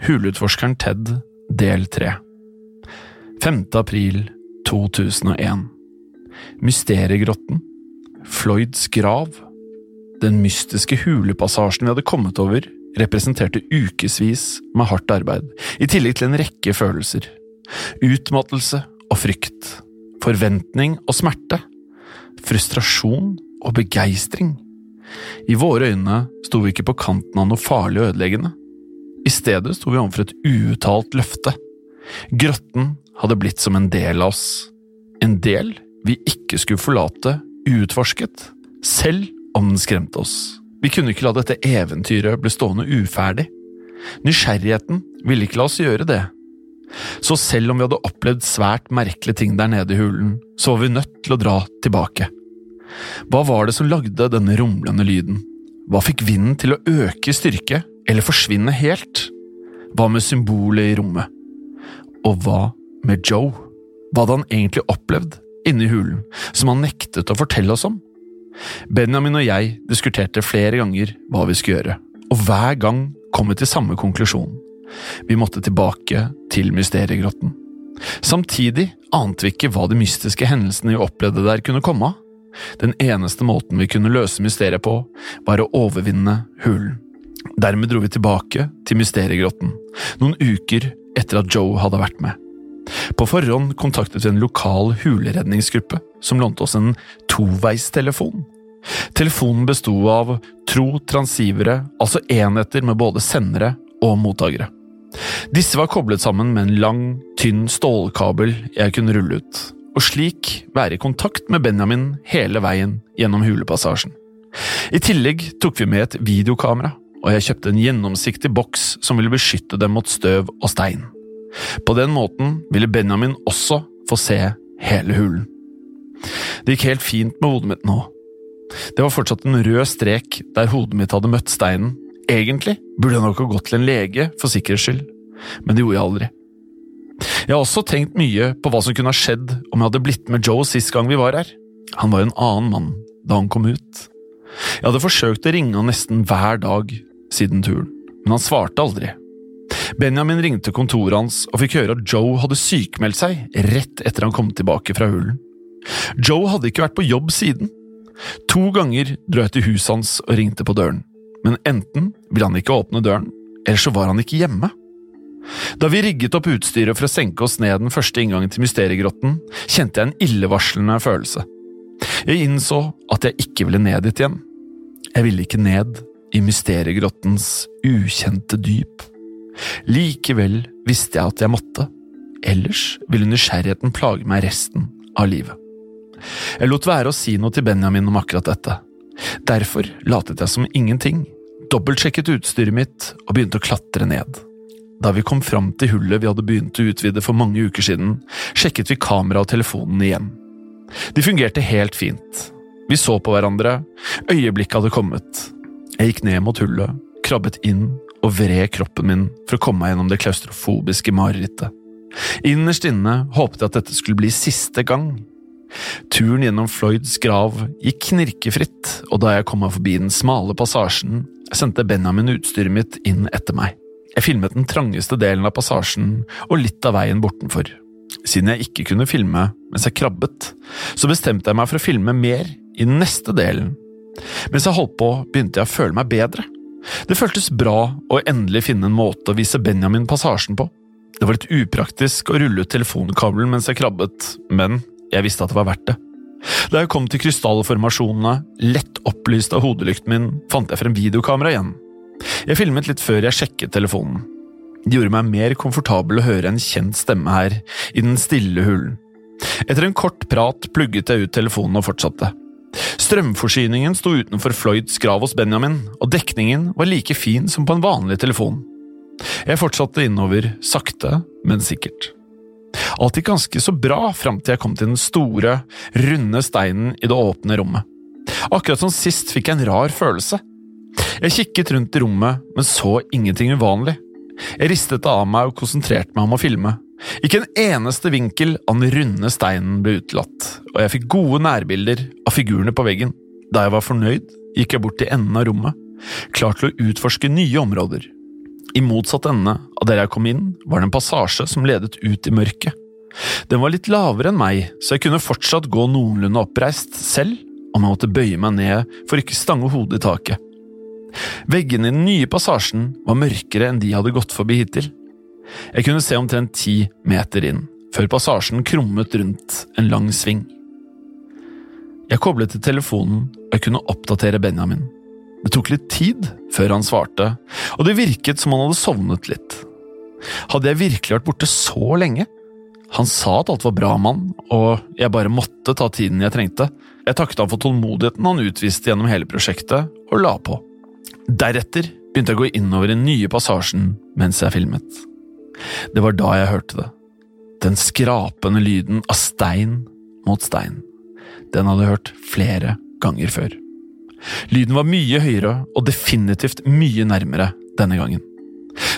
Huleutforskeren Ted, del 3 5. april 2001 Mysteriegrotten Floyds grav Den mystiske hulepassasjen vi hadde kommet over, representerte ukevis med hardt arbeid, i tillegg til en rekke følelser. Utmattelse og frykt. Forventning og smerte. Frustrasjon og begeistring. I våre øyne sto vi ikke på kanten av noe farlig og ødeleggende. I stedet sto vi overfor et uuttalt løfte. Grotten hadde blitt som en del av oss. En del vi ikke skulle forlate uutforsket, selv om den skremte oss. Vi kunne ikke la dette eventyret bli stående uferdig. Nysgjerrigheten ville ikke la oss gjøre det. Så selv om vi hadde opplevd svært merkelige ting der nede i hulen, så var vi nødt til å dra tilbake. Hva var det som lagde denne rumlende lyden? Hva fikk vinden til å øke i styrke, eller forsvinne helt? Hva med symbolet i rommet? Og hva med Joe? Hva hadde han egentlig opplevd inne i hulen, som han nektet å fortelle oss om? Benjamin og jeg diskuterte flere ganger hva vi skulle gjøre, og hver gang kom vi til samme konklusjon. Vi måtte tilbake til mysteriegrotten. Samtidig ante vi ikke hva de mystiske hendelsene vi opplevde der kunne komme av. Den eneste måten vi kunne løse mysteriet på, var å overvinne hulen. Dermed dro vi tilbake til mysteriegrotten, noen uker etter at Joe hadde vært med. På forhånd kontaktet vi en lokal huleredningsgruppe som lånte oss en toveistelefon. Telefonen besto av tro transivere, altså enheter med både sendere og mottakere. Disse var koblet sammen med en lang, tynn stålkabel jeg kunne rulle ut, og slik være i kontakt med Benjamin hele veien gjennom hulepassasjen. I tillegg tok vi med et videokamera, og jeg kjøpte en gjennomsiktig boks som ville beskytte dem mot støv og stein. På den måten ville Benjamin også få se hele hulen. Det gikk helt fint med hodet mitt nå. Det var fortsatt en rød strek der hodet mitt hadde møtt steinen. Egentlig burde jeg nok ha gått til en lege for sikkerhets skyld, men det gjorde jeg aldri. Jeg har også tenkt mye på hva som kunne ha skjedd om jeg hadde blitt med Joe sist gang vi var her. Han var en annen mann da han kom ut. Jeg hadde forsøkt å ringe han nesten hver dag siden turen, men han svarte aldri. Benjamin ringte kontoret hans og fikk høre at Joe hadde sykmeldt seg rett etter han kom tilbake fra hulen. Joe hadde ikke vært på jobb siden. To ganger dro jeg til huset hans og ringte på døren, men enten ville han ikke åpne døren, eller så var han ikke hjemme. Da vi rigget opp utstyret for å senke oss ned den første inngangen til mysteriegrotten, kjente jeg en illevarslende følelse. Jeg innså at jeg ikke ville ned dit igjen. Jeg ville ikke ned i mysteriegrottens ukjente dyp. Likevel visste jeg at jeg måtte, ellers ville nysgjerrigheten plage meg resten av livet. Jeg lot være å si noe til Benjamin om akkurat dette. Derfor latet jeg som ingenting, dobbeltsjekket utstyret mitt og begynte å klatre ned. Da vi kom fram til hullet vi hadde begynt å utvide for mange uker siden, sjekket vi kamera og telefonen igjen. De fungerte helt fint. Vi så på hverandre, øyeblikket hadde kommet. Jeg gikk ned mot hullet, krabbet inn og vred kroppen min for å komme meg gjennom det klaustrofobiske marerittet. Innerst inne håpet jeg at dette skulle bli siste gang. Turen gjennom Floyds grav gikk knirkefritt, og da jeg kom meg forbi den smale passasjen, sendte Benjamin utstyret mitt inn etter meg. Jeg filmet den trangeste delen av passasjen og litt av veien bortenfor. Siden jeg ikke kunne filme mens jeg krabbet, så bestemte jeg meg for å filme mer i den neste delen. Mens jeg holdt på, begynte jeg å føle meg bedre. Det føltes bra å endelig finne en måte å vise Benjamin passasjen på. Det var litt upraktisk å rulle ut telefonkabelen mens jeg krabbet, men jeg visste at det var verdt det. Da jeg kom til krystallformasjonene, lett opplyst av hodelykten min, fant jeg frem videokamera igjen. Jeg filmet litt før jeg sjekket telefonen. Det gjorde meg mer komfortabel å høre en kjent stemme her, i den stille hulen. Etter en kort prat plugget jeg ut telefonen og fortsatte. Strømforsyningen sto utenfor Floyds grav hos Benjamin, og dekningen var like fin som på en vanlig telefon. Jeg fortsatte innover, sakte, men sikkert. Alt gikk ganske så bra fram til jeg kom til den store, runde steinen i det åpne rommet. Akkurat som sist fikk jeg en rar følelse. Jeg kikket rundt i rommet, men så ingenting uvanlig. Jeg ristet det av meg og konsentrerte meg om å filme. Ikke en eneste vinkel av den runde steinen ble utelatt, og jeg fikk gode nærbilder av figurene på veggen. Da jeg var fornøyd, gikk jeg bort til enden av rommet, klar til å utforske nye områder. I motsatt ende av der jeg kom inn, var det en passasje som ledet ut i mørket. Den var litt lavere enn meg, så jeg kunne fortsatt gå noenlunde oppreist selv om jeg måtte bøye meg ned for ikke stange hodet i taket. Veggene i den nye passasjen var mørkere enn de hadde gått forbi hittil. Jeg kunne se omtrent ti meter inn, før passasjen krummet rundt en lang sving. Jeg koblet til telefonen, og jeg kunne oppdatere Benjamin. Det tok litt tid før han svarte, og det virket som han hadde sovnet litt. Hadde jeg virkelig vært borte så lenge? Han sa at alt var bra med han, og jeg bare måtte ta tiden jeg trengte. Jeg takket han for tålmodigheten han utviste gjennom hele prosjektet, og la på. Deretter begynte jeg å gå innover den nye passasjen mens jeg filmet. Det var da jeg hørte det. Den skrapende lyden av stein mot stein. Den hadde jeg hørt flere ganger før. Lyden var mye høyere og definitivt mye nærmere denne gangen.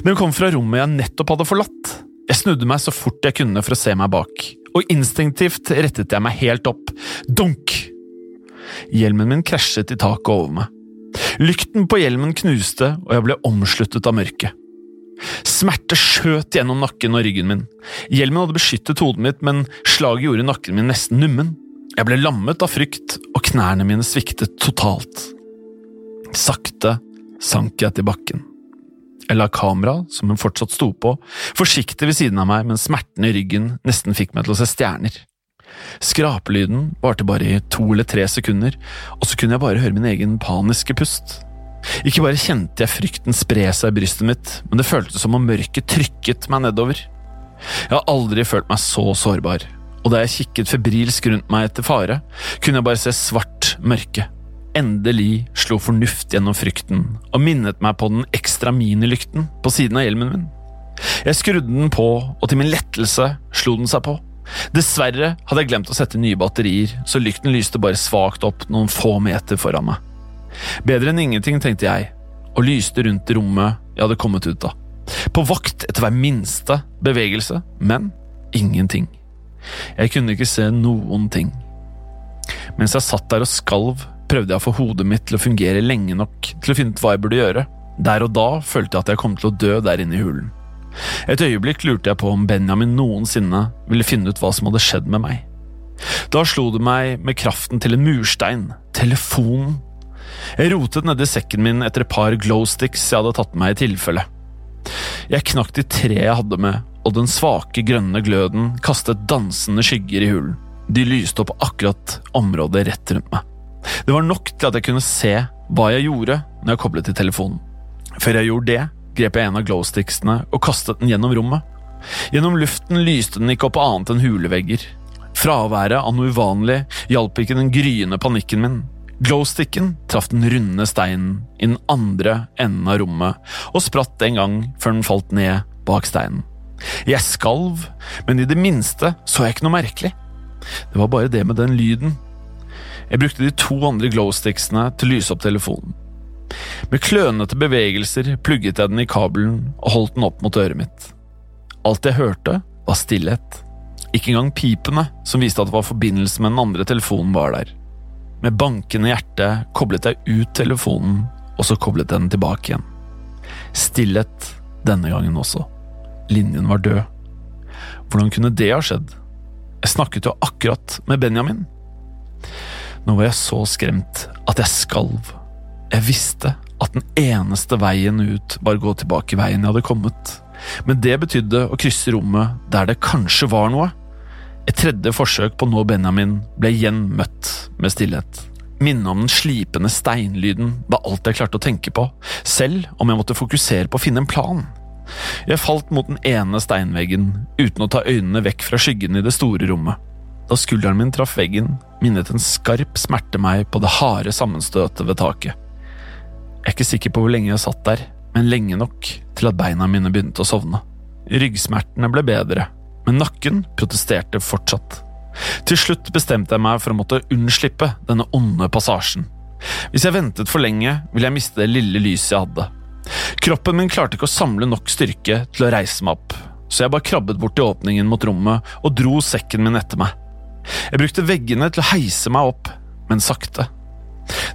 Den kom fra rommet jeg nettopp hadde forlatt. Jeg snudde meg så fort jeg kunne for å se meg bak, og instinktivt rettet jeg meg helt opp. Dunk! Hjelmen min krasjet i taket over meg. Lykten på hjelmen knuste, og jeg ble omsluttet av mørket. Smerte skjøt gjennom nakken og ryggen min. Hjelmen hadde beskyttet hodet mitt, men slaget gjorde nakken min nesten nummen. Jeg ble lammet av frykt, og knærne mine sviktet totalt. Sakte sank jeg til bakken. Jeg la kameraet, som hun fortsatt sto på, forsiktig ved siden av meg mens smerten i ryggen nesten fikk meg til å se stjerner. Skrapelyden varte bare i to eller tre sekunder, og så kunne jeg bare høre min egen paniske pust. Ikke bare kjente jeg frykten spre seg i brystet mitt, men det føltes som om mørket trykket meg nedover. Jeg har aldri følt meg så sårbar og da jeg kikket febrilsk rundt meg etter fare, kunne jeg bare se svart mørke. Endelig slo fornuft gjennom frykten og minnet meg på den ekstra minilykten på siden av hjelmen min. Jeg skrudde den på, og til min lettelse slo den seg på. Dessverre hadde jeg glemt å sette nye batterier, så lykten lyste bare svakt opp noen få meter foran meg. Bedre enn ingenting, tenkte jeg, og lyste rundt i rommet jeg hadde kommet ut av. På vakt etter hver minste bevegelse, men ingenting. Jeg kunne ikke se noen ting. Mens jeg satt der og skalv, prøvde jeg å få hodet mitt til å fungere lenge nok til å finne ut hva jeg burde gjøre. Der og da følte jeg at jeg kom til å dø der inne i hulen. Et øyeblikk lurte jeg på om Benjamin noensinne ville finne ut hva som hadde skjedd med meg. Da slo det meg med kraften til en murstein. Telefonen. Jeg rotet nedi sekken min etter et par glowsticks jeg hadde tatt med meg i tilfelle. Jeg knakk de tre jeg hadde med, og den svake, grønne gløden kastet dansende skygger i hulen. De lyste opp akkurat området rett rundt meg. Det var nok til at jeg kunne se hva jeg gjorde når jeg koblet til telefonen. Før jeg gjorde det, grep jeg en av glowsticksene og kastet den gjennom rommet. Gjennom luften lyste den ikke opp annet enn hulevegger. Fraværet av noe uvanlig hjalp ikke den gryende panikken min. Glowsticken traff den runde steinen i den andre enden av rommet og spratt en gang før den falt ned bak steinen. Jeg skalv, men i det minste så jeg ikke noe merkelig. Det var bare det med den lyden. Jeg brukte de to andre glowsticksene til å lyse opp telefonen. Med klønete bevegelser plugget jeg den i kabelen og holdt den opp mot øret mitt. Alt jeg hørte, var stillhet. Ikke engang pipene, som viste at det var forbindelse med den andre telefonen, var der. Med bankende hjerte koblet jeg ut telefonen, og så koblet den tilbake igjen. Stillhet denne gangen også. Linjen var død. Hvordan kunne det ha skjedd? Jeg snakket jo akkurat med Benjamin. Nå var jeg så skremt at jeg skalv. Jeg visste at den eneste veien ut var å gå tilbake veien jeg hadde kommet, men det betydde å krysse rommet der det kanskje var noe. Et tredje forsøk på å nå Benjamin ble igjen møtt med stillhet. Minnet om den slipende steinlyden var alt jeg klarte å tenke på, selv om jeg måtte fokusere på å finne en plan. Jeg falt mot den ene steinveggen uten å ta øynene vekk fra skyggen i det store rommet. Da skulderen min traff veggen, minnet en skarp smerte meg på det harde sammenstøtet ved taket. Jeg er ikke sikker på hvor lenge jeg satt der, men lenge nok til at beina mine begynte å sovne. Ryggsmertene ble bedre, men nakken protesterte fortsatt. Til slutt bestemte jeg meg for å måtte unnslippe denne onde passasjen. Hvis jeg ventet for lenge, ville jeg miste det lille lyset jeg hadde. Kroppen min klarte ikke å samle nok styrke til å reise meg opp, så jeg bare krabbet bort til åpningen mot rommet og dro sekken min etter meg. Jeg brukte veggene til å heise meg opp, men sakte.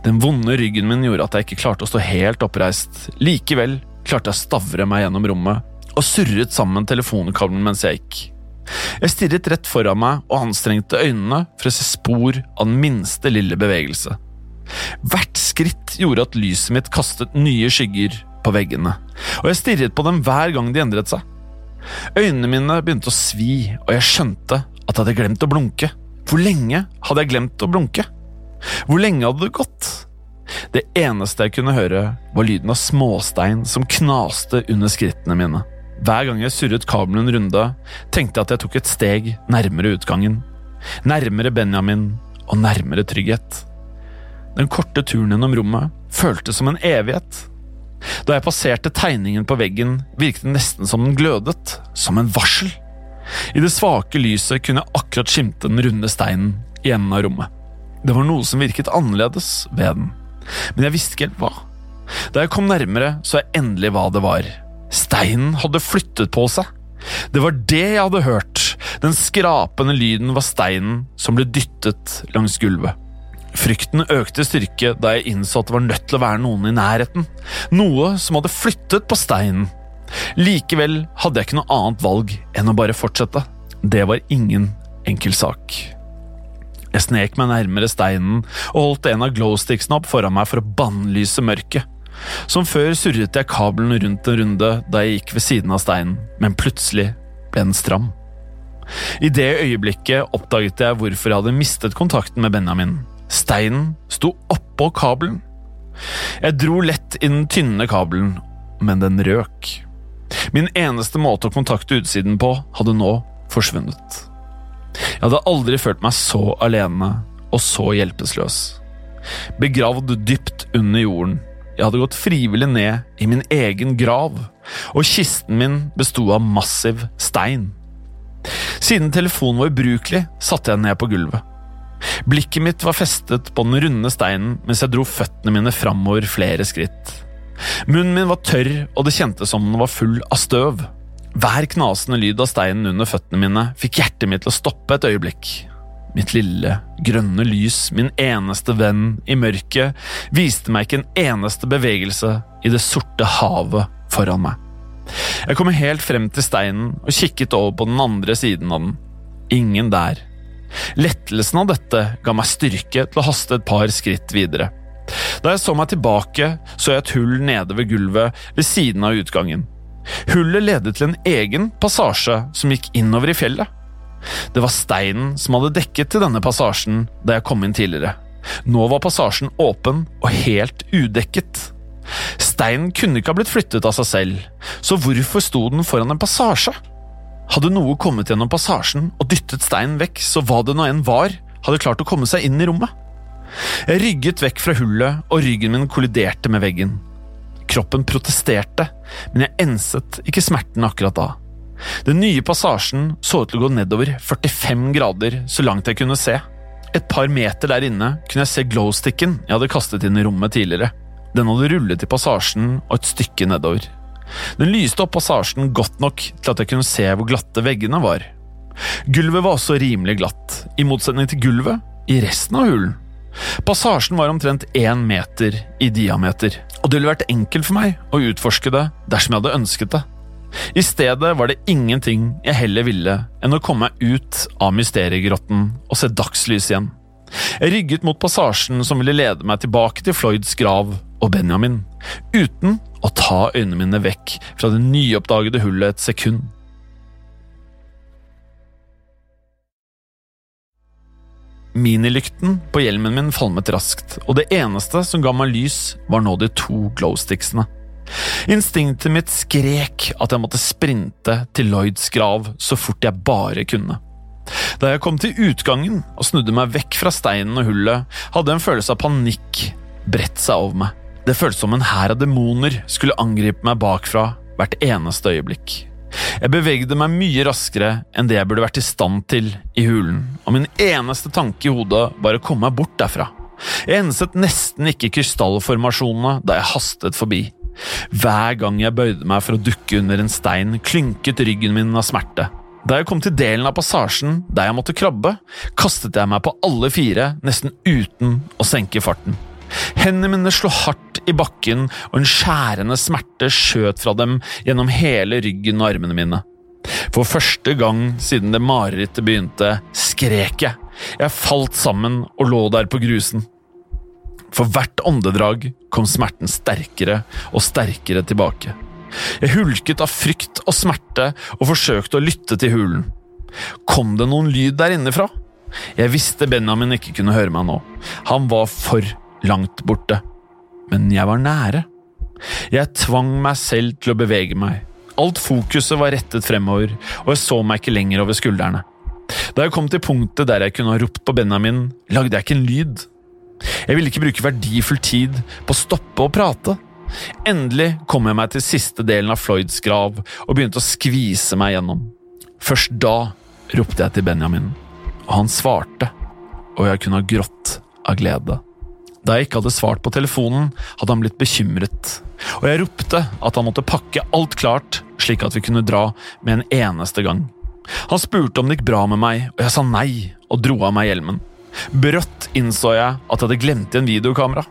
Den vonde ryggen min gjorde at jeg ikke klarte å stå helt oppreist. Likevel klarte jeg å stavre meg gjennom rommet og surret sammen telefonkabelen mens jeg gikk. Jeg stirret rett foran meg og anstrengte øynene for å se spor av den minste lille bevegelse. Hvert skritt gjorde at lyset mitt kastet nye skygger på veggene, og jeg stirret på dem hver gang de endret seg. Øynene mine begynte å svi, og jeg skjønte at jeg hadde glemt å blunke. Hvor lenge hadde jeg glemt å blunke? Hvor lenge hadde det gått? Det eneste jeg kunne høre, var lyden av småstein som knaste under skrittene mine. Hver gang jeg surret kabelen en runde, tenkte jeg at jeg tok et steg nærmere utgangen. Nærmere Benjamin og nærmere trygghet. Den korte turen gjennom rommet føltes som en evighet. Da jeg passerte tegningen på veggen, virket det nesten som den glødet, som en varsel. I det svake lyset kunne jeg akkurat skimte den runde steinen i enden av rommet. Det var noe som virket annerledes ved den, men jeg visste ikke helt hva. Da jeg kom nærmere, så jeg endelig hva det var. Steinen hadde flyttet på seg. Det var det jeg hadde hørt. Den skrapende lyden var steinen som ble dyttet langs gulvet. Frykten økte i styrke da jeg innså at det var nødt til å være noen i nærheten. Noe som hadde flyttet på steinen. Likevel hadde jeg ikke noe annet valg enn å bare fortsette. Det var ingen enkel sak. Jeg snek meg nærmere steinen og holdt en av glowsticksene opp foran meg for å bannlyse mørket. Som før surret jeg kabelen rundt en runde da jeg gikk ved siden av steinen, men plutselig ble den stram. I det øyeblikket oppdaget jeg hvorfor jeg hadde mistet kontakten med Benjamin. Steinen sto oppå kabelen. Jeg dro lett i den tynne kabelen, men den røk. Min eneste måte å kontakte utsiden på hadde nå forsvunnet. Jeg hadde aldri følt meg så alene og så hjelpeløs. Begravd dypt under jorden. Jeg hadde gått frivillig ned i min egen grav, og kisten min besto av massiv stein. Siden telefonen var ubrukelig, satte jeg den ned på gulvet. Blikket mitt var festet på den runde steinen mens jeg dro føttene mine framover flere skritt. Munnen min var tørr, og det kjentes som den var full av støv. Hver knasende lyd av steinen under føttene mine fikk hjertet mitt til å stoppe et øyeblikk. Mitt lille, grønne lys, min eneste venn i mørket, viste meg ikke en eneste bevegelse i det sorte havet foran meg. Jeg kom helt frem til steinen og kikket over på den andre siden av den. Ingen der. Lettelsen av dette ga meg styrke til å haste et par skritt videre. Da jeg så meg tilbake, så jeg et hull nede ved gulvet ved siden av utgangen. Hullet ledet til en egen passasje som gikk innover i fjellet. Det var steinen som hadde dekket til denne passasjen da jeg kom inn tidligere. Nå var passasjen åpen og helt udekket. Steinen kunne ikke ha blitt flyttet av seg selv, så hvorfor sto den foran en passasje? Hadde noe kommet gjennom passasjen og dyttet steinen vekk, så hva det nå enn var, hadde klart å komme seg inn i rommet. Jeg rygget vekk fra hullet, og ryggen min kolliderte med veggen. Kroppen protesterte, men jeg enset ikke smerten akkurat da. Den nye passasjen så ut til å gå nedover 45 grader så langt jeg kunne se. Et par meter der inne kunne jeg se glowsticken jeg hadde kastet inn i rommet tidligere. Den hadde rullet i passasjen og et stykke nedover. Den lyste opp passasjen godt nok til at jeg kunne se hvor glatte veggene var. Gulvet var også rimelig glatt, i motsetning til gulvet i resten av hulen. Passasjen var omtrent én meter i diameter, og det ville vært enkelt for meg å utforske det dersom jeg hadde ønsket det. I stedet var det ingenting jeg heller ville enn å komme meg ut av mysteriegrotten og se dagslys igjen. Jeg rygget mot passasjen som ville lede meg tilbake til Floyds grav og Benjamin, uten å ta øynene mine vekk fra det nyoppdagede hullet et sekund. Minilykten på hjelmen min falmet raskt, og det eneste som ga meg lys, var nå de to glowsticksene. Instinktet mitt skrek at jeg måtte sprinte til Lloyds grav så fort jeg bare kunne. Da jeg kom til utgangen og snudde meg vekk fra steinen og hullet, hadde en følelse av panikk bredt seg over meg. Det føltes som en hær av demoner skulle angripe meg bakfra hvert eneste øyeblikk. Jeg bevegde meg mye raskere enn det jeg burde vært i stand til i hulen, og min eneste tanke i hodet var å komme meg bort derfra. Jeg enset nesten ikke krystallformasjonene da jeg hastet forbi. Hver gang jeg bøyde meg for å dukke under en stein, klynket ryggen min av smerte. Da jeg kom til delen av passasjen der jeg måtte krabbe, kastet jeg meg på alle fire, nesten uten å senke farten. Hendene mine slo hardt i bakken, og en skjærende smerte skjøt fra dem gjennom hele ryggen og armene mine. For første gang siden det marerittet begynte, skrek jeg. Jeg falt sammen og lå der på grusen. For hvert åndedrag kom smerten sterkere og sterkere tilbake. Jeg hulket av frykt og smerte og forsøkte å lytte til hulen. Kom det noen lyd der innefra? Jeg visste Benjamin ikke kunne høre meg nå. Han var for langt borte. Men jeg var nære. Jeg tvang meg selv til å bevege meg. Alt fokuset var rettet fremover, og jeg så meg ikke lenger over skuldrene. Da jeg kom til punktet der jeg kunne ha ropt på Benjamin, lagde jeg ikke en lyd. Jeg ville ikke bruke verdifull tid på å stoppe å prate. Endelig kom jeg meg til siste delen av Floyds grav og begynte å skvise meg gjennom. Først da ropte jeg til Benjamin, og han svarte, og jeg kunne ha grått av glede. Da jeg ikke hadde svart på telefonen, hadde han blitt bekymret, og jeg ropte at han måtte pakke alt klart slik at vi kunne dra med en eneste gang. Han spurte om det gikk bra med meg, og jeg sa nei og dro av meg hjelmen. Brått innså jeg at jeg hadde glemt igjen videokamera.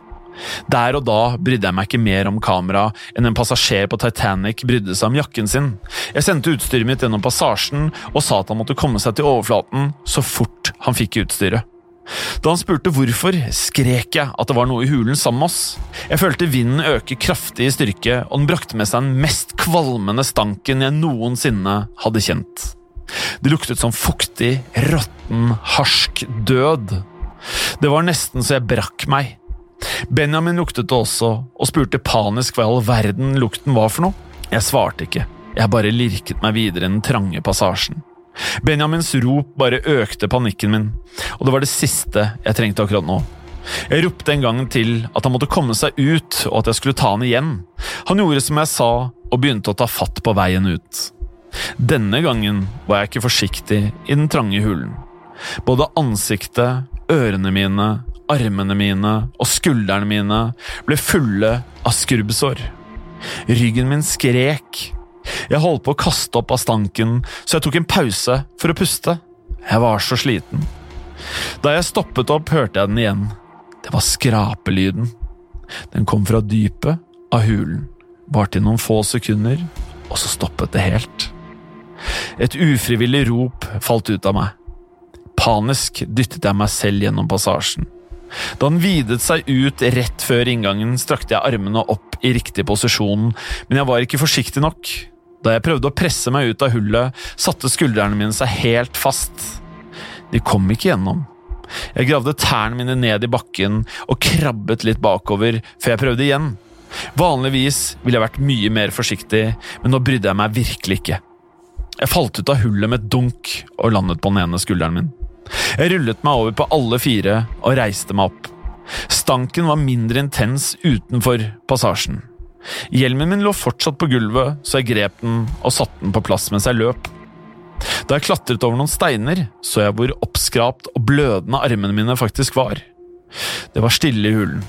Der og da brydde jeg meg ikke mer om kamera enn en passasjer på Titanic brydde seg om jakken sin. Jeg sendte utstyret mitt gjennom passasjen og sa at han måtte komme seg til overflaten så fort han fikk utstyret. Da han spurte hvorfor, skrek jeg at det var noe i hulen sammen med oss. Jeg følte vinden øke kraftig i styrke, og den brakte med seg den mest kvalmende stanken jeg noensinne hadde kjent. Det luktet som fuktig, råtten, harsk død. Det var nesten så jeg brakk meg. Benjamin luktet det også, og spurte panisk hva i all verden lukten var for noe. Jeg svarte ikke, jeg bare lirket meg videre i den trange passasjen. Benjamins rop bare økte panikken min, og det var det siste jeg trengte akkurat nå. Jeg ropte en gang til at han måtte komme seg ut, og at jeg skulle ta han igjen. Han gjorde som jeg sa, og begynte å ta fatt på veien ut. Denne gangen var jeg ikke forsiktig i den trange hulen. Både ansiktet, ørene mine, armene mine og skuldrene mine ble fulle av skrubbsår. Ryggen min skrek. Jeg holdt på å kaste opp av stanken, så jeg tok en pause for å puste. Jeg var så sliten. Da jeg stoppet opp, hørte jeg den igjen. Det var skrapelyden. Den kom fra dypet av hulen, varte i noen få sekunder, og så stoppet det helt. Et ufrivillig rop falt ut av meg. Panisk dyttet jeg meg selv gjennom passasjen. Da den videt seg ut rett før inngangen, strakte jeg armene opp i riktig posisjon, men jeg var ikke forsiktig nok. Da jeg prøvde å presse meg ut av hullet, satte skuldrene mine seg helt fast. De kom ikke gjennom. Jeg gravde tærne mine ned i bakken og krabbet litt bakover før jeg prøvde igjen. Vanligvis ville jeg vært mye mer forsiktig, men nå brydde jeg meg virkelig ikke. Jeg falt ut av hullet med et dunk og landet på den ene skulderen min. Jeg rullet meg over på alle fire og reiste meg opp. Stanken var mindre intens utenfor passasjen. Hjelmen min lå fortsatt på gulvet, så jeg grep den og satte den på plass mens jeg løp. Da jeg klatret over noen steiner, så jeg hvor oppskrapt og blødende armene mine faktisk var. Det var stille i hulen.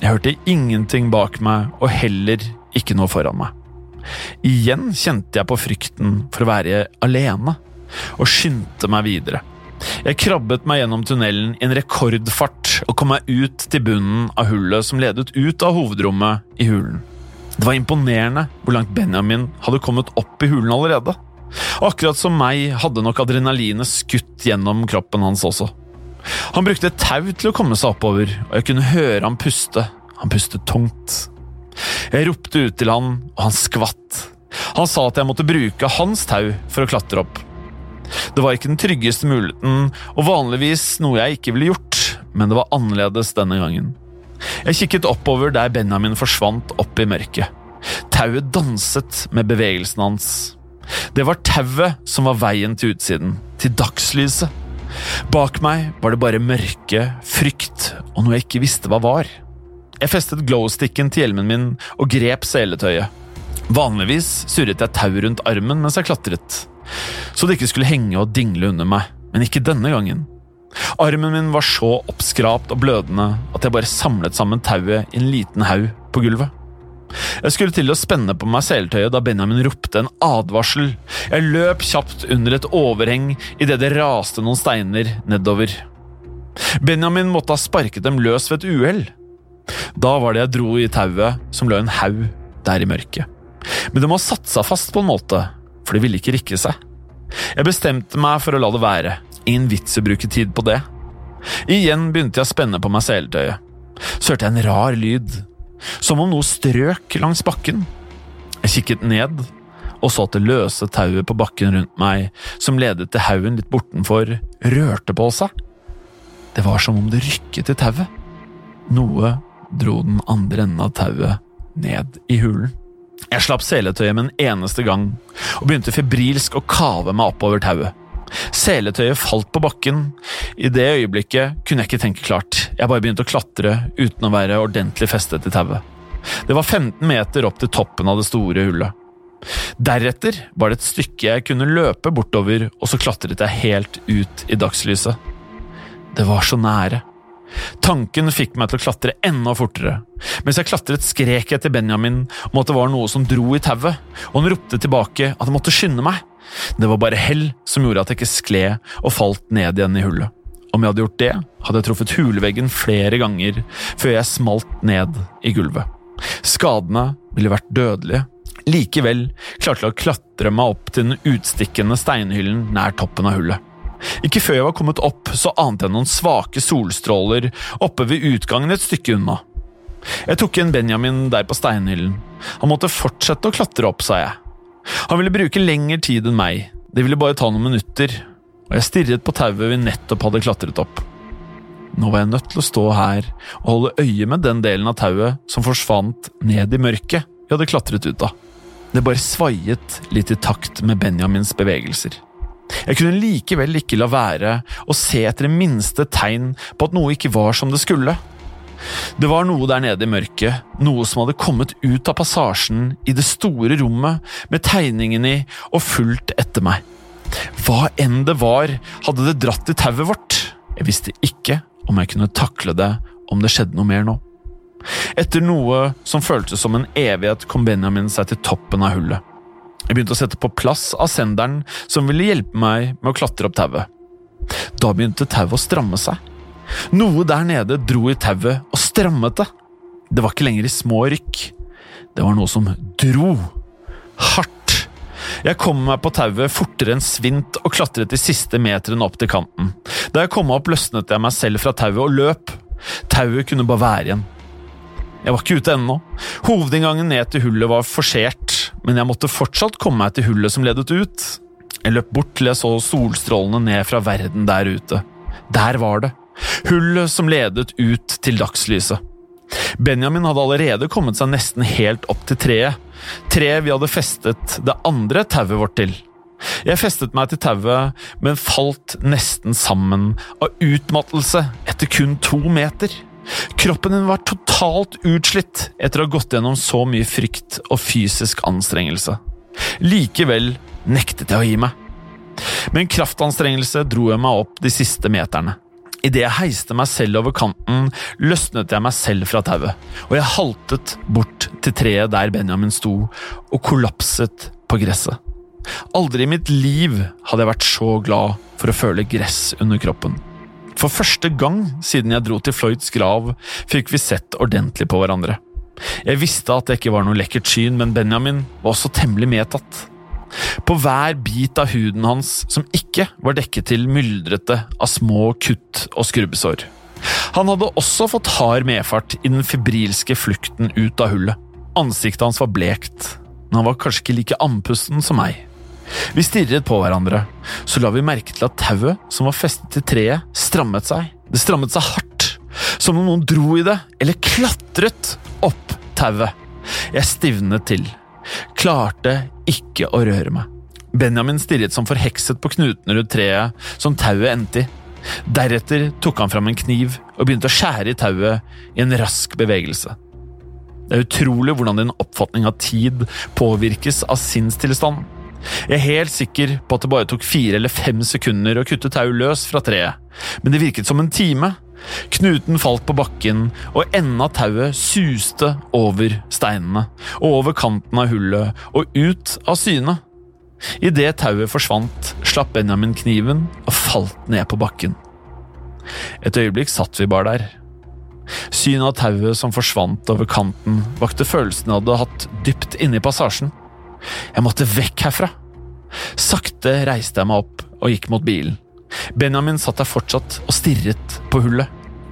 Jeg hørte ingenting bak meg, og heller ikke noe foran meg. Igjen kjente jeg på frykten for å være alene, og skyndte meg videre. Jeg krabbet meg gjennom tunnelen i en rekordfart og kom meg ut til bunnen av hullet som ledet ut av hovedrommet i hulen. Det var imponerende hvor langt Benjamin hadde kommet opp i hulen allerede. Akkurat som meg hadde nok adrenalinet skutt gjennom kroppen hans også. Han brukte et tau til å komme seg oppover, og jeg kunne høre han puste. Han pustet tungt. Jeg ropte ut til han, og han skvatt. Han sa at jeg måtte bruke hans tau for å klatre opp. Det var ikke den tryggeste muligheten, og vanligvis noe jeg ikke ville gjort, men det var annerledes denne gangen. Jeg kikket oppover der Benjamin forsvant opp i mørket. Tauet danset med bevegelsen hans. Det var tauet som var veien til utsiden, til dagslyset. Bak meg var det bare mørke, frykt og noe jeg ikke visste hva var. Jeg festet glowsticken til hjelmen min og grep seletøyet. Vanligvis surret jeg tau rundt armen mens jeg klatret, så det ikke skulle henge og dingle under meg, men ikke denne gangen. Armen min var så oppskrapt og blødende at jeg bare samlet sammen tauet i en liten haug på gulvet. Jeg skulle til å spenne på meg seletøyet da Benjamin ropte en advarsel. Jeg løp kjapt under et overheng idet det raste noen steiner nedover. Benjamin måtte ha sparket dem løs ved et uhell. Da var det jeg dro i tauet som lå en haug der i mørket. Men det må ha satt seg fast på en måte, for det ville ikke rikke seg. Jeg bestemte meg for å la det være. Ingen vits i å bruke tid på det. Igjen begynte jeg å spenne på meg seletøyet. Så hørte jeg en rar lyd, som om noe strøk langs bakken. Jeg kikket ned og så at det løse tauet på bakken rundt meg, som ledet til haugen litt bortenfor, rørte på seg. Det var som om det rykket i tauet. Noe dro den andre enden av tauet ned i hulen. Jeg slapp seletøyet med en eneste gang, og begynte febrilsk å kave meg oppover tauet. Seletøyet falt på bakken. I det øyeblikket kunne jeg ikke tenke klart. Jeg bare begynte å klatre uten å være ordentlig festet i tauet. Det var 15 meter opp til toppen av det store hullet. Deretter var det et stykke jeg kunne løpe bortover, og så klatret jeg helt ut i dagslyset. Det var så nære. Tanken fikk meg til å klatre enda fortere. Mens jeg klatret, skrek jeg til Benjamin om at det var noe som dro i tauet, og han ropte tilbake at jeg måtte skynde meg. Det var bare hell som gjorde at jeg ikke skled og falt ned igjen i hullet. Om jeg hadde gjort det, hadde jeg truffet huleveggen flere ganger før jeg smalt ned i gulvet. Skadene ville vært dødelige. Likevel klarte jeg å klatre meg opp til den utstikkende steinhyllen nær toppen av hullet. Ikke før jeg var kommet opp, så ante jeg noen svake solstråler oppe ved utgangen et stykke unna. Jeg tok inn Benjamin der på steinhyllen. Han måtte fortsette å klatre opp, sa jeg. Han ville bruke lengre tid enn meg, det ville bare ta noen minutter, og jeg stirret på tauet vi nettopp hadde klatret opp. Nå var jeg nødt til å stå her og holde øye med den delen av tauet som forsvant ned i mørket vi hadde klatret ut av. Det bare svaiet litt i takt med Benjamins bevegelser. Jeg kunne likevel ikke la være å se etter det minste tegn på at noe ikke var som det skulle. Det var noe der nede i mørket, noe som hadde kommet ut av passasjen i det store rommet med tegningen i og fulgt etter meg. Hva enn det var, hadde det dratt i tauet vårt. Jeg visste ikke om jeg kunne takle det om det skjedde noe mer nå. Etter noe som føltes som en evighet, kom Benjamin seg til toppen av hullet. Jeg begynte å sette på plass ascenderen som ville hjelpe meg med å klatre opp tauet. Da begynte tauet å stramme seg. Noe der nede dro i tauet og strammet det. Det var ikke lenger i små rykk. Det var noe som dro. Hardt. Jeg kom meg på tauet fortere enn svint og klatret de siste metrene opp til kanten. Da jeg kom opp, løsnet jeg meg selv fra tauet og løp. Tauet kunne bare være igjen. Jeg var ikke ute ennå. Hovedinngangen ned til hullet var forsert, men jeg måtte fortsatt komme meg til hullet som ledet ut. Jeg løp bort til jeg så solstrålene ned fra verden der ute. Der var det. Hullet som ledet ut til dagslyset. Benjamin hadde allerede kommet seg nesten helt opp til treet. Treet vi hadde festet det andre tauet vårt til. Jeg festet meg til tauet, men falt nesten sammen av utmattelse etter kun to meter. Kroppen min var totalt utslitt etter å ha gått gjennom så mye frykt og fysisk anstrengelse. Likevel nektet jeg å gi meg. Med en kraftanstrengelse dro jeg meg opp de siste meterne. Idet jeg heiste meg selv over kanten, løsnet jeg meg selv fra tauet, og jeg haltet bort til treet der Benjamin sto, og kollapset på gresset. Aldri i mitt liv hadde jeg vært så glad for å føle gress under kroppen. For første gang siden jeg dro til Floyds grav, fikk vi sett ordentlig på hverandre. Jeg visste at det ikke var noe lekkert syn, men Benjamin var også temmelig medtatt. På hver bit av huden hans som ikke var dekket til myldrete av små kutt og skrubbesår. Han hadde også fått hard medfart i den fibrilske flukten ut av hullet. Ansiktet hans var blekt, men han var kanskje ikke like andpusten som meg. Vi stirret på hverandre, så la vi merke til at tauet som var festet til treet, strammet seg. Det strammet seg hardt, som om noen dro i det, eller klatret opp tauet. Jeg stivnet til klarte ikke å røre meg. Benjamin stirret som forhekset på knutene rundt treet som tauet endte i. Deretter tok han fram en kniv og begynte å skjære i tauet i en rask bevegelse. Det er utrolig hvordan din oppfatning av tid påvirkes av sinnstilstand. Jeg er helt sikker på at det bare tok fire eller fem sekunder å kutte tauet løs fra treet, men det virket som en time. Knuten falt på bakken, og enden av tauet suste over steinene, og over kanten av hullet og ut av syne. Idet tauet forsvant, slapp Benjamin kniven og falt ned på bakken. Et øyeblikk satt vi bare der. Synet av tauet som forsvant over kanten, vakte følelsen jeg hadde hatt dypt inne i passasjen. Jeg måtte vekk herfra. Sakte reiste jeg meg opp og gikk mot bilen. Benjamin satt der fortsatt og stirret på hullet.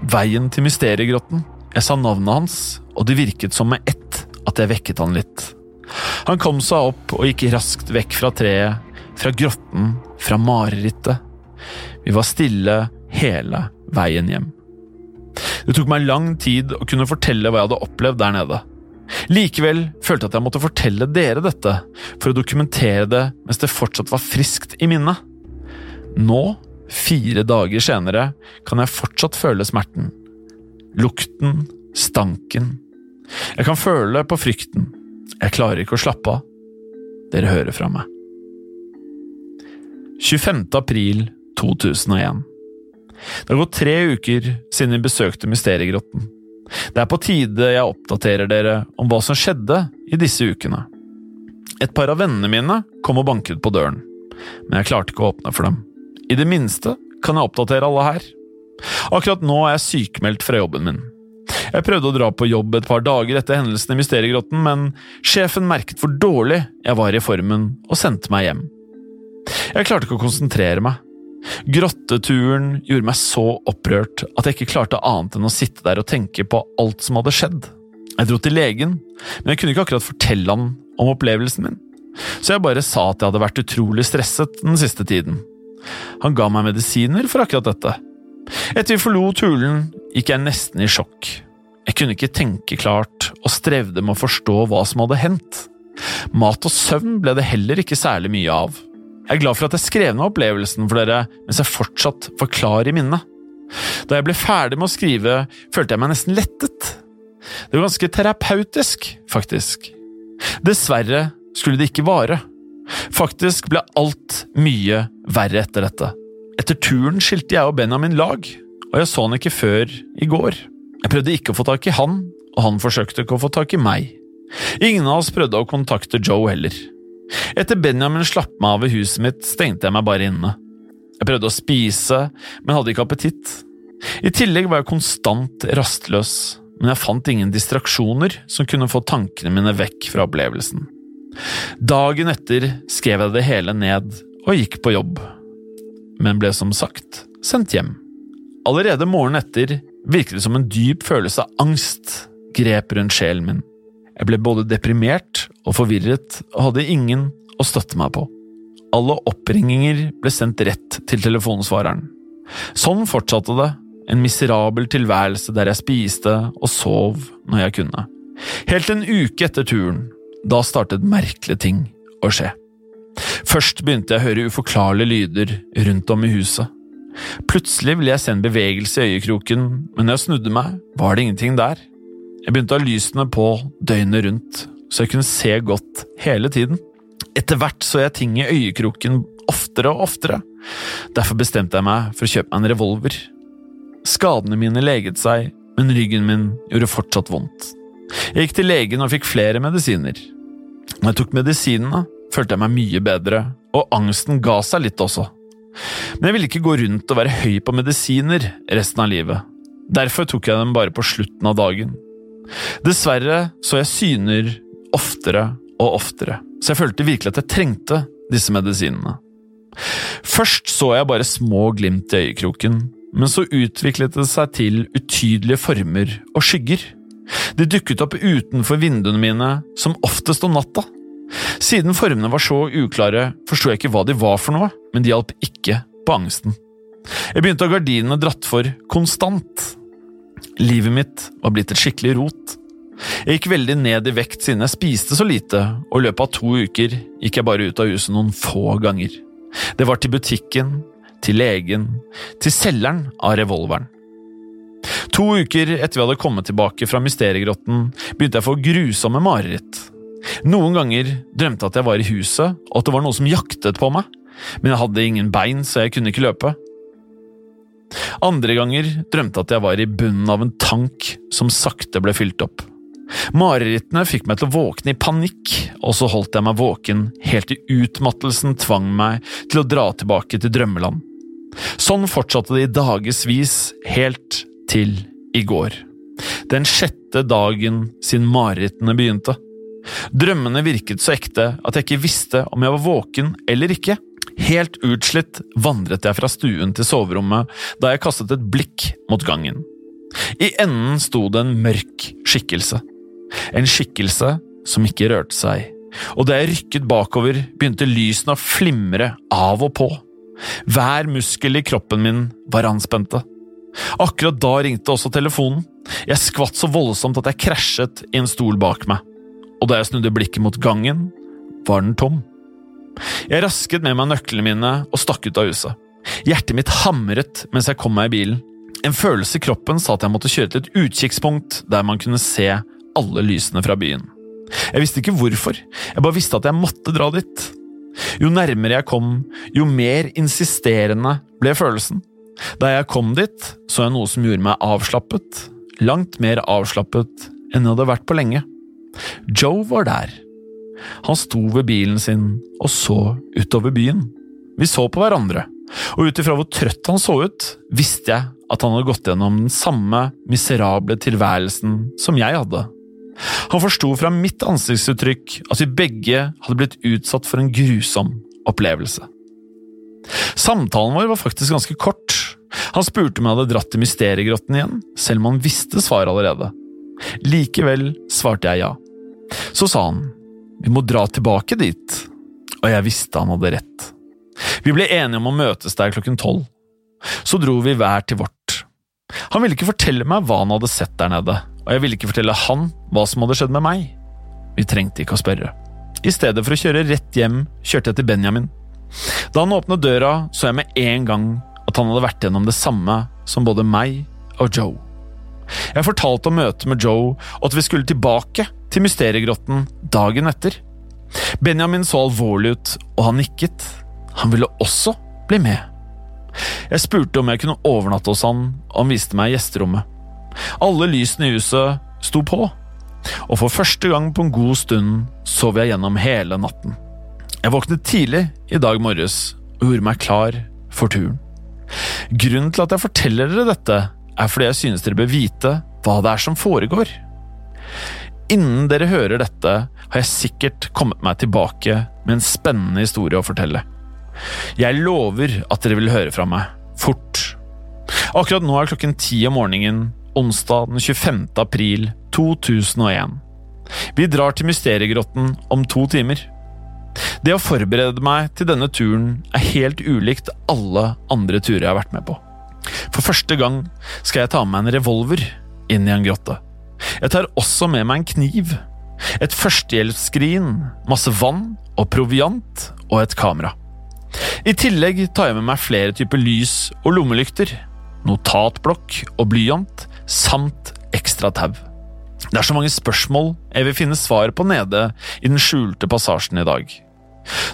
Veien til mysteriegrotten. Jeg sa navnet hans, og det virket som med ett at jeg vekket han litt. Han kom seg opp og gikk raskt vekk fra treet, fra grotten, fra marerittet. Vi var stille hele veien hjem. Det tok meg lang tid å kunne fortelle hva jeg hadde opplevd der nede. Likevel følte jeg at jeg måtte fortelle dere dette, for å dokumentere det mens det fortsatt var friskt i minnet. Nå Fire dager senere kan jeg fortsatt føle smerten. Lukten, stanken. Jeg kan føle på frykten. Jeg klarer ikke å slappe av. Dere hører fra meg. 25. april 2001 Det har gått tre uker siden vi besøkte Mysteriegrotten. Det er på tide jeg oppdaterer dere om hva som skjedde i disse ukene. Et par av vennene mine kom og banket på døren, men jeg klarte ikke å åpne for dem. I det minste kan jeg oppdatere alle her. Akkurat nå er jeg sykemeldt fra jobben min. Jeg prøvde å dra på jobb et par dager etter hendelsen i Mysteriegrotten, men sjefen merket hvor dårlig jeg var i formen og sendte meg hjem. Jeg klarte ikke å konsentrere meg. Grotteturen gjorde meg så opprørt at jeg ikke klarte annet enn å sitte der og tenke på alt som hadde skjedd. Jeg dro til legen, men jeg kunne ikke akkurat fortelle han om opplevelsen min, så jeg bare sa at jeg hadde vært utrolig stresset den siste tiden. Han ga meg medisiner for akkurat dette. Etter vi forlot hulen, gikk jeg nesten i sjokk. Jeg kunne ikke tenke klart og strevde med å forstå hva som hadde hendt. Mat og søvn ble det heller ikke særlig mye av. Jeg er glad for at jeg skrev ned opplevelsen for dere mens jeg fortsatt var klar i minnet. Da jeg ble ferdig med å skrive, følte jeg meg nesten lettet. Det var ganske terapeutisk, faktisk. Dessverre skulle det ikke vare. Faktisk ble alt mye verre etter dette. Etter turen skilte jeg og Benjamin lag, og jeg så han ikke før i går. Jeg prøvde ikke å få tak i han, og han forsøkte ikke å få tak i meg. Ingen av oss prøvde å kontakte Joe heller. Etter Benjamin slapp meg av i huset mitt, stengte jeg meg bare inne. Jeg prøvde å spise, men hadde ikke appetitt. I tillegg var jeg konstant rastløs, men jeg fant ingen distraksjoner som kunne få tankene mine vekk fra opplevelsen. Dagen etter skrev jeg det hele ned og gikk på jobb, men ble som sagt sendt hjem. Allerede morgenen etter virket det som en dyp følelse av angst grep rundt sjelen min. Jeg ble både deprimert og forvirret og hadde ingen å støtte meg på. Alle oppringinger ble sendt rett til telefonsvareren. Sånn fortsatte det en miserabel tilværelse der jeg spiste og sov når jeg kunne. Helt en uke etter turen, da startet merkelige ting å skje. Først begynte jeg å høre uforklarlige lyder rundt om i huset. Plutselig ville jeg se en bevegelse i øyekroken, men når jeg snudde meg, var det ingenting der. Jeg begynte å ha lysene på døgnet rundt, så jeg kunne se godt hele tiden. Etter hvert så jeg ting i øyekroken oftere og oftere. Derfor bestemte jeg meg for å kjøpe meg en revolver. Skadene mine leget seg, men ryggen min gjorde fortsatt vondt. Jeg gikk til legen og fikk flere medisiner. Når jeg tok medisinene, følte jeg meg mye bedre, og angsten ga seg litt også. Men jeg ville ikke gå rundt og være høy på medisiner resten av livet. Derfor tok jeg dem bare på slutten av dagen. Dessverre så jeg syner oftere og oftere, så jeg følte virkelig at jeg trengte disse medisinene. Først så jeg bare små glimt i øyekroken, men så utviklet det seg til utydelige former og skygger. De dukket opp utenfor vinduene mine, som oftest om natta. Siden formene var så uklare, forsto jeg ikke hva de var for noe, men de hjalp ikke på angsten. Jeg begynte å ha gardinene dratt for konstant. Livet mitt var blitt et skikkelig rot. Jeg gikk veldig ned i vekt siden jeg spiste så lite, og i løpet av to uker gikk jeg bare ut av huset noen få ganger. Det var til butikken, til legen, til selgeren av revolveren. To uker etter vi hadde kommet tilbake fra mysteriegrotten, begynte jeg å få grusomme mareritt. Noen ganger drømte jeg at jeg var i huset, og at det var noe som jaktet på meg, men jeg hadde ingen bein, så jeg kunne ikke løpe. Andre ganger drømte jeg at jeg var i bunnen av en tank som sakte ble fylt opp. Marerittene fikk meg til å våkne i panikk, og så holdt jeg meg våken helt til utmattelsen tvang meg til å dra tilbake til drømmeland. Sånn fortsatte det i dagevis, helt til i går. Den sjette dagen siden marerittene begynte. Drømmene virket så ekte at jeg ikke visste om jeg var våken eller ikke. Helt utslitt vandret jeg fra stuen til soverommet da jeg kastet et blikk mot gangen. I enden sto det en mørk skikkelse. En skikkelse som ikke rørte seg, og da jeg rykket bakover, begynte lysene å flimre av og på. Hver muskel i kroppen min var anspente. Akkurat da ringte også telefonen. Jeg skvatt så voldsomt at jeg krasjet i en stol bak meg og da jeg snudde blikket mot gangen, var den tom. Jeg rasket med meg nøklene mine og stakk ut av huset. Hjertet mitt hamret mens jeg kom meg i bilen. En følelse i kroppen sa at jeg måtte kjøre til et utkikkspunkt der man kunne se alle lysene fra byen. Jeg visste ikke hvorfor, jeg bare visste at jeg måtte dra dit. Jo nærmere jeg kom, jo mer insisterende ble følelsen. Da jeg kom dit, så jeg noe som gjorde meg avslappet, langt mer avslappet enn jeg hadde vært på lenge. Joe var der. Han sto ved bilen sin og så utover byen. Vi så på hverandre, og ut ifra hvor trøtt han så ut, visste jeg at han hadde gått gjennom den samme miserable tilværelsen som jeg hadde. Han forsto fra mitt ansiktsuttrykk at vi begge hadde blitt utsatt for en grusom opplevelse. Samtalen vår var faktisk ganske kort. Han spurte om jeg hadde dratt til Mysteriegrotten igjen, selv om han visste svaret allerede. Likevel svarte jeg ja. Så sa han vi må dra tilbake dit, og jeg visste han hadde rett. Vi ble enige om å møtes der klokken tolv. Så dro vi hver til vårt. Han ville ikke fortelle meg hva han hadde sett der nede, og jeg ville ikke fortelle han hva som hadde skjedd med meg. Vi trengte ikke å spørre. I stedet for å kjøre rett hjem, kjørte jeg til Benjamin. Da han åpnet døra, så jeg med en gang at han hadde vært gjennom det samme som både meg og Joe. Jeg fortalte om møtet med Joe, og at vi skulle tilbake til Mysteriegrotten dagen etter. Benjamin så alvorlig ut, og han nikket. Han ville også bli med. Jeg spurte om jeg kunne overnatte hos han, og han viste meg gjesterommet. Alle lysene i huset sto på, og for første gang på en god stund sov jeg gjennom hele natten. Jeg våknet tidlig i dag morges og gjorde meg klar for turen. Grunnen til at jeg forteller dere dette, er fordi jeg synes dere bør vite hva det er som foregår. Innen dere hører dette, har jeg sikkert kommet meg tilbake med en spennende historie å fortelle. Jeg lover at dere vil høre fra meg, fort. Akkurat nå er klokken ti om morgenen, onsdag den 25. april 2001. Vi drar til Mysteriegrotten om to timer. Det å forberede meg til denne turen er helt ulikt alle andre turer jeg har vært med på. For første gang skal jeg ta med meg en revolver inn i en grotte. Jeg tar også med meg en kniv, et førstehjelpsskrin, masse vann og proviant og et kamera. I tillegg tar jeg med meg flere typer lys og lommelykter, notatblokk og blyant, samt ekstra tau. Det er så mange spørsmål jeg vil finne svar på nede i den skjulte passasjen i dag.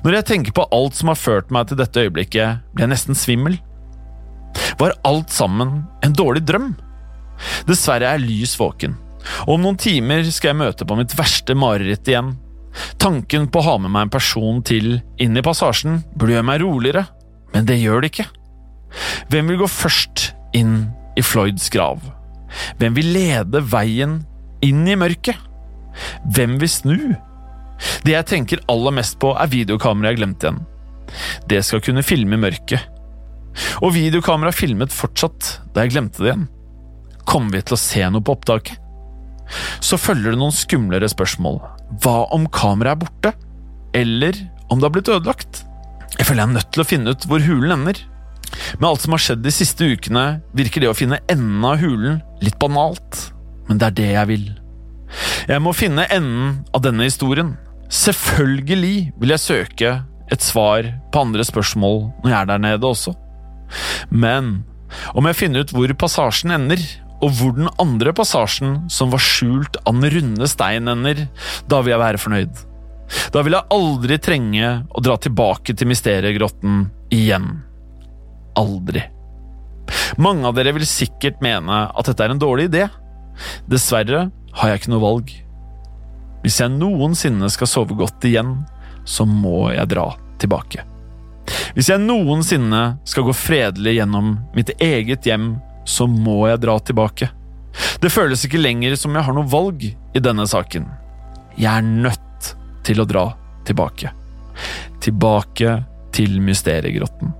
Når jeg tenker på alt som har ført meg til dette øyeblikket, blir jeg nesten svimmel. Var alt sammen en dårlig drøm? Dessverre er jeg lys våken, og om noen timer skal jeg møte på mitt verste mareritt igjen. Tanken på å ha med meg en person til inn i passasjen burde gjøre meg roligere, men det gjør det ikke. Hvem vil gå først inn i Floyds grav? Hvem vil lede veien inn i mørket? Hvem vil snu? Det jeg tenker aller mest på, er videokameraet jeg glemte igjen. Det skal kunne filme i mørket. Og videokameraet filmet fortsatt da jeg glemte det igjen. Kommer vi til å se noe på opptaket? Så følger det noen skumlere spørsmål. Hva om kameraet er borte? Eller om det har blitt ødelagt? Jeg føler jeg er nødt til å finne ut hvor hulen ender. Med alt som har skjedd de siste ukene, virker det å finne enden av hulen litt banalt, men det er det jeg vil. Jeg må finne enden av denne historien. Selvfølgelig vil jeg søke et svar på andre spørsmål når jeg er der nede også. Men om jeg finner ut hvor passasjen ender, og hvor den andre passasjen som var skjult av den runde stein ender, da vil jeg være fornøyd. Da vil jeg aldri trenge å dra tilbake til mysteriegrotten igjen. Aldri. Mange av dere vil sikkert mene at dette er en dårlig idé. Dessverre har jeg ikke noe valg. Hvis jeg noensinne skal sove godt igjen, så må jeg dra tilbake. Hvis jeg noensinne skal gå fredelig gjennom mitt eget hjem, så må jeg dra tilbake. Det føles ikke lenger som jeg har noe valg i denne saken. Jeg er nødt til å dra tilbake. Tilbake til mysteriegrotten.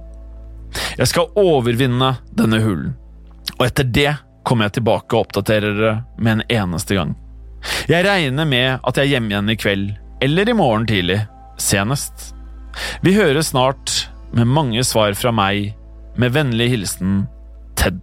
Jeg skal overvinne denne hulen, og etter det kommer jeg tilbake og oppdaterer dere med en eneste gang. Jeg regner med at jeg er hjemme igjen i kveld, eller i morgen tidlig, senest. Vi høres snart med mange svar fra meg, med vennlig hilsen Ted.